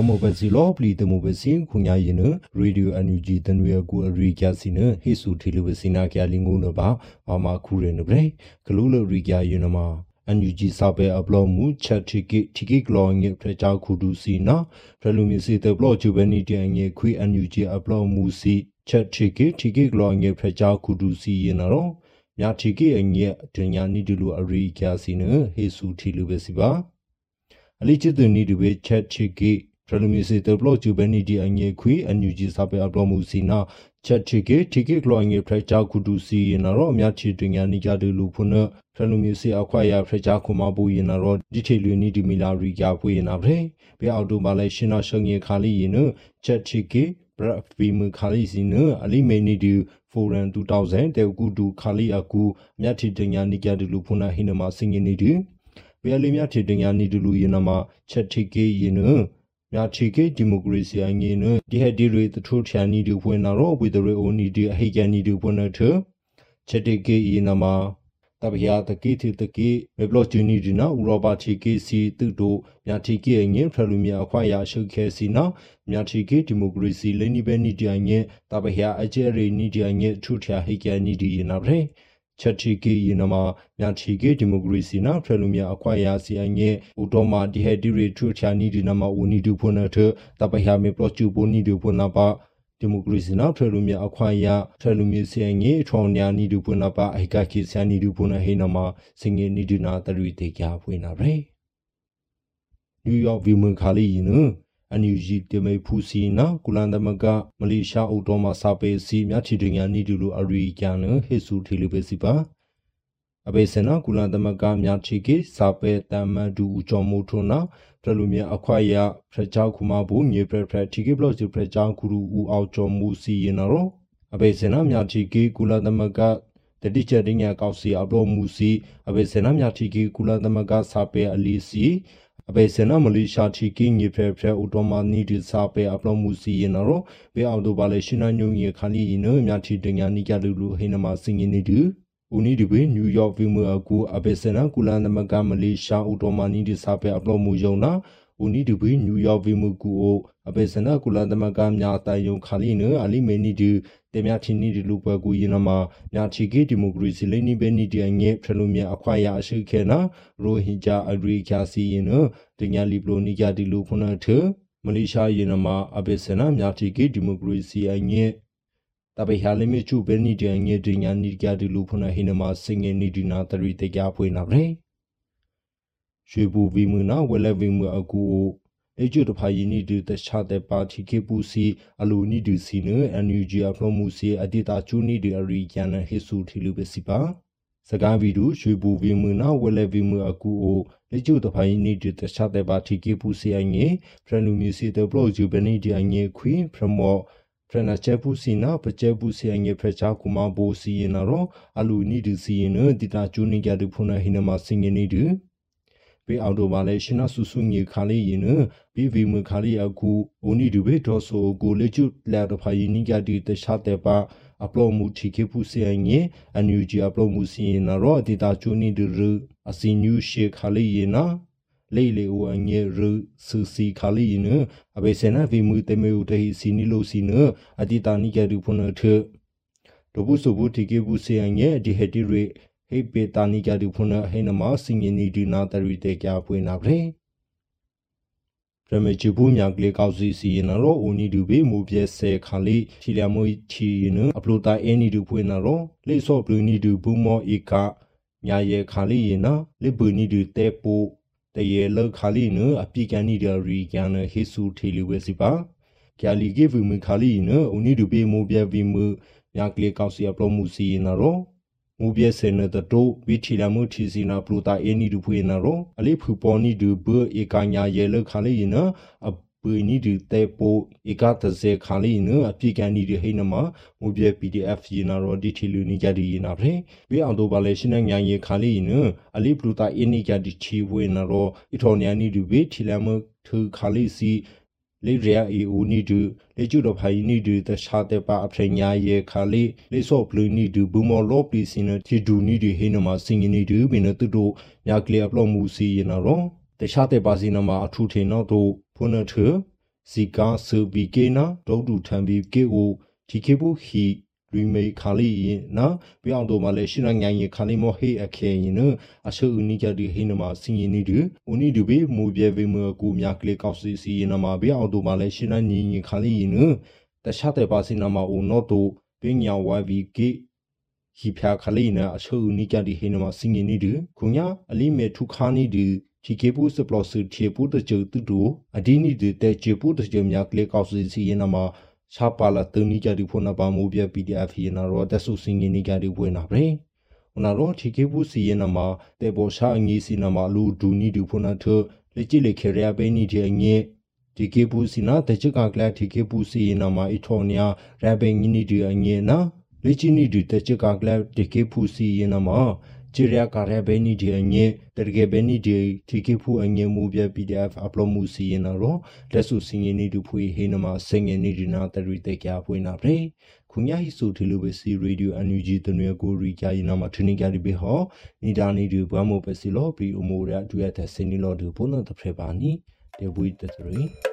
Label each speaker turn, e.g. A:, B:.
A: ဘာမောဘစီလောပလီတမိုဘစီခုညာရင်နရေဒီယိုအန်ယူဂျီတနွေကူအရီကျစီနဟေဆူတီလိုဘစီနာကျလင်ငုံနဘာဘာမခူရနဘရေဂလူလိုရီကျယနမအန်ယူဂျီစာပဲအပလော့မှုချက်တီကီတီကီကလောငေဖရချာခုဒူစီနာဖရလူမီစီတဘလော့ဂျူဘနီတငေခွေအန်ယူဂျီအပလော့မှုစီချက်တီကီတီကီကလောငေဖရချာခုဒူစီယနရောမြာတီကီအငေဒညာနီဒူလိုအရီကျစီနဟေဆူတီလိုဘစီပါအလီချစ်သူနီဒူဘေချက်တီကီ ရလမီစီတဘလော့ဂျူဘနီဒီအငေခွေအန်ယူဂျီစာပဲအပလော့မှုစီနာချက်တီကေတီကေကလောငေဖရချာခုဒူစီယနာရောအများချီတင်ညာနီကြတူလူဖုနဖရလူမျိုးစီအခွာရဖရချာခုမဘူယနာရောဒီထေလူနီဒီမီလာရီကြပွေယနာဗရေဘေအော်တိုဘာလဲရှင်နာရှငေခါလီယနချက်တီကေဘရဖီမခါလီစီနအလီမေနီဒီဖိုရန်2000တေကူဒူခါလီအကူအများချီတင်ညာနီကြတူလူဖုနဟိနမစင်ငင်းနီဒီဘေအလီမြချီတင်ညာနီတူလူယနာမချက်တီကေယန မြချီကေဒီမိုကရေစီအငင်းနဒီဟက်ဒီရီတထုထန်နီဒီဖွင့်နာရောဝီဒရီအိုနီဒီအဟိကန်နီဒီဖွင့်နထချက်တီကေဤနမှာတပယာတကိတိတကိမေဘလော့ဂျူနီဒီနာဥရောပချီကေစီတုတိုမြချီကေအငင်းဖရလူမြအခွာရရှုခဲစီနာမြချီကေဒီမိုကရေစီလိနီဘဲနီဒီအငင်းတပယာအကျဲရီနီဒီအငင်းထုထဟိကန်နီဒီနာဗရေ ချက်ချီကေယနမမြချီကေဒီမိုကရေစီနာဖရလူမြအခွာယာစီအငဲဥတော်မာဒီဟက်ဒီရီထူချာနီဒီနမဝနီဒူဖွနထတပဟယာမေပလောချူပိုနီဒူဖွနပါဒီမိုကရေစီနာဖရလူမြအခွာယာဖရလူမြစီအငဲထောင်းညာနီဒူဖွနပါအိကခိဆာနီဒူဖွနဟေနမစင်ငေနီဒူနာတရီတေကြဖွေနာရေနယူးယောက်ဗီမန်ခါလီယန အန်ယူဂျီတမေဖူစီနာကုလန်သမကမလေးရှားအုပ်တော်မှာစာပေစီမြချီတင်ညာနီတူလိုအရီကျန်ဟေဆူထီလိုပဲစီပါအဘေစနာကုလန်သမကမြချီကေစာပေတမန်ဒူဦးကျော်မိုးထွန်းနာဖရလူမြအခွာရဖရချောက်ခုမဘူမြေဖရဖရတီကေဘလော့စီဖရချောက်ခုရူဦးအောင်ကျော်မူစီရင်တော်အဘေစနာမြချီကေကုလသမကတတိချက်တင်ညာကောက်စီအပလောမူစီအဘေစနာမြချီကေကုလသမကစာပေအလီစီ အပေစနမလေးရှာချီကင်းညဖဲဖဲဥတော်မနီဒီစာပေအပလောမှုစီရင်တော့ဘေအော်တိုပါလေရှင်နာညုံရခါလီရင်နမြချီတင်ညာနီကြလူလူဟိနမစင်ရင်နေတူဦးနီဒီဘေနယူးယောက်ဗီမအကူအပေစနကူလန်နမကမလေးရှာဥတော်မနီဒီစာပေအပလောမှုယုံနာ ဦးနီဒီဘေနယူးယောက်ဗီမကူအိုအပေစနကူလန်နမကမြာတိုင်ယုံခါလီနအလီမေနီဒီတေမြချင်းနီဒီလူပွဲကူရင်နမှာမြချီကေဒီမိုကရေစီလိနီဘဲနီဒီအငဲဖရလူမြအခွာရအရှိခဲနာရိုဟင်ဂျာအဂရီချာစီရင်နတညာလီပလိုနီဂျာဒီလူခုနထမလေးရှားရင်နမှာအဘေစနာမြချီကေဒီမိုကရေစီအငဲတပိဟာလိမီချူဘဲနီဒီအငဲတညာနီဂျာဒီလူခုနဟိနမှာစင်ငယ်နီဒီနာတရီတေကြဖွေးနာပဲရွှေ ဘူဗီမူနာဝဲလက်ဗီမူအကူလေကျုတဖာယင်းနီဒတခြားတဲ့ပါတီကေပူစီအလူနီဒစီနအန်ယူဂျီအဖလိုမှုစီအတိတာချူနီဒီအရီကျန်ဟေဆူထီလူပဲစီပါစကားဗီဒူရွှေဘူဗီမူနာဝဲလေဗီမူအကူအိုလေကျုတဖာယင်းနီဒတခြားတဲ့ပါတီကေပူစီအငေဖရလူမီစီတဲ့ဘလော့ဂျူဘနီဒီအငေခွီဖရမောဖရနာချေပူစီနာပချေပူစီအငေဖရချာကူမာဘိုစီယနာရောအလူနီဒစီယနဒီတာချူနီကြဒဖုနာဟိနမစင်ငနေဒူ ဘေအော်တိုဘာလဲရှင်နာဆူဆူငီခါလေးရင်နဘီဗီမခါလေးအခုအိုနီဒူဘေဒေါ်ဆိုကိုလေချူလာတဖာယင်းနီကဒီတခြားတဲ့ပါအပလောမှုချီကေပူစီအငေအန်ယူဂျီအပလောမှုစီရင်ရောအတီတာချူနီဒူအစီနျူရှေခါလေးရင်နာလေလေဝအငေရဆူစီခါလီနအဘေစနာဗီမူတေမေဥတေစီနီလိုစီနအတိတာနိကရူဖုနထဒဘုစုဘုတိကေဘူးစေအငေဒီဟတီရေ ဟေပေတာနိကြတူဖုန်ဟေနမစင်ငနီဒီနာတရီတေကြပွေနာဗရေရမေချဘူးမြကလေကောက်စီစီနရောဦးနီဒူဘေမူပြဲဆဲခါလီချီလမွေချီနအပလိုတာအနီဒူဖွေနာရောလေဆော့ဘလူနီဒူဘူမောဧကညာရဲခါလီယနာလေဘူနီဒူတဲပူတရေလောက်ခါလီနအပိကန်နီဒရီကန်ဟေဆူထေလီဝဲစီပါကျာလီကေဗီမခါလီနဦးနီဒူဘေမူပြဲဗီမူမြကလေကောက်စီအပလိုမူစီနရော မူပြဲစနတတိုဝီထီလာမှုထီစီနာပလူတာအနီဒူဖွေနာရောအလေးဖူပေါ်နီဒူဘဧကညာရဲလခါလေးနအပူနီဒူတေပိုဧကတဇေခါလေးနအပြိကန်နီဒဟိနမမူပြဲ PDF ယနာရောဒီထီလူနီကြဒီယနာဖရေဝေအောင်တော့ပါလေရှင်းညာရဲခါလေးနအလေးပလူတာအနီကြဒီချီဝေနာရောအထော်ညာနီဒူဝေထီလာမှုထူခါလေးစီ လေရယာအီဦးနီဒူလေကျူတော့ဖိုင်နီဒူတခြားတဲ့ပါအဖရညာရေခါလေးလေဆော့ဘလူးနီဒူဘူမော်လော့ပလီစင်နတီဒူနီဒီဟိနမစင်နီဒူဘင်းတူတို့ညာကလီအပလော့မှုစီရနာရောတခြားတဲ့ပါစီနမအထူးထေနောက်တို့ဖုန်ထစီကာဆူဘီကေနာဒေါဒူထမ်ဘီကေအိုဒီကေဘူးဟီ ရီမေခါလီရင်နော်ပြောင်းတော့မလဲရှိနငိုင်းရခါလီမဟေအခဲရင်နအရှုအနိကြဒီဟိနမစင်ရင်နီဒီဦးနီဒီဘေမူပြေဝေမကူမြကလေကောက်စီစီရင်နမပြောင်းတော့မလဲရှိနညင်ရင်ခါလီရင်နတခြားတဲ့ပါစင်နမဦးနော်တော့ပင်ညာဝါဗီကေဟီဖျာခလီနအရှုအနိကြဒီဟိနမစင်ရင်နီဒီခုညာအလီမေထုခါနီဒီချီကေပူစပလော့စချေပူတကျတူတူအဒီနီဒီတဲ့ချေပူတကျမြကလေကောက်စီစီရင်နမ ရှာပါလာတနီကြဒီဖုနာပါမိုးပြ PDF ရနာရောတက်ဆုစင်ငင်းနီကြဒီဝင်နာပဲဟနာရောချီကေဘူးစီယနာမှာတေဘောရှာအငီစီနာမှာလူဒူနီဒူဖုနာထလက်ကြည့်လေခေရယာပဲနီတဲ့ငင်းဒီကေဘူးစီနာတချကကလာဒီကေဘူးစီယနာမှာအထောနီယာရဘင်ငင်းနီဒီအငင်းနာလက်ချီနီဒီတချကကလာဒီကေဘူးစီယနာမှာ ချီရယာကရဘဲနီဒီအငင်းတရကေဘဲနီဒီတီကေဖူအငင်းမူပြ PDF upload မှုစီရင်တော့လက်စုစင်ငင်းနီဒူဖွေဟေနမှာစင်ငင်းနီဒီနာတရီတေကြဖွေနာပြေခုညာဟိဆိုတီလိုပဲစီရေဒီယိုအန်ယူဂျီတနွေကိုရီကြရင်နာမှာထင်းနေကြပြီဟောနီဒါနီဒီဘွားမို့ပဲစီလို့ပြီးအမိုးရအတွေ့အထစင်နီလို့ဒီဘုန်းတော်တစ်ဖက်ပါနီတေဝီတတရီ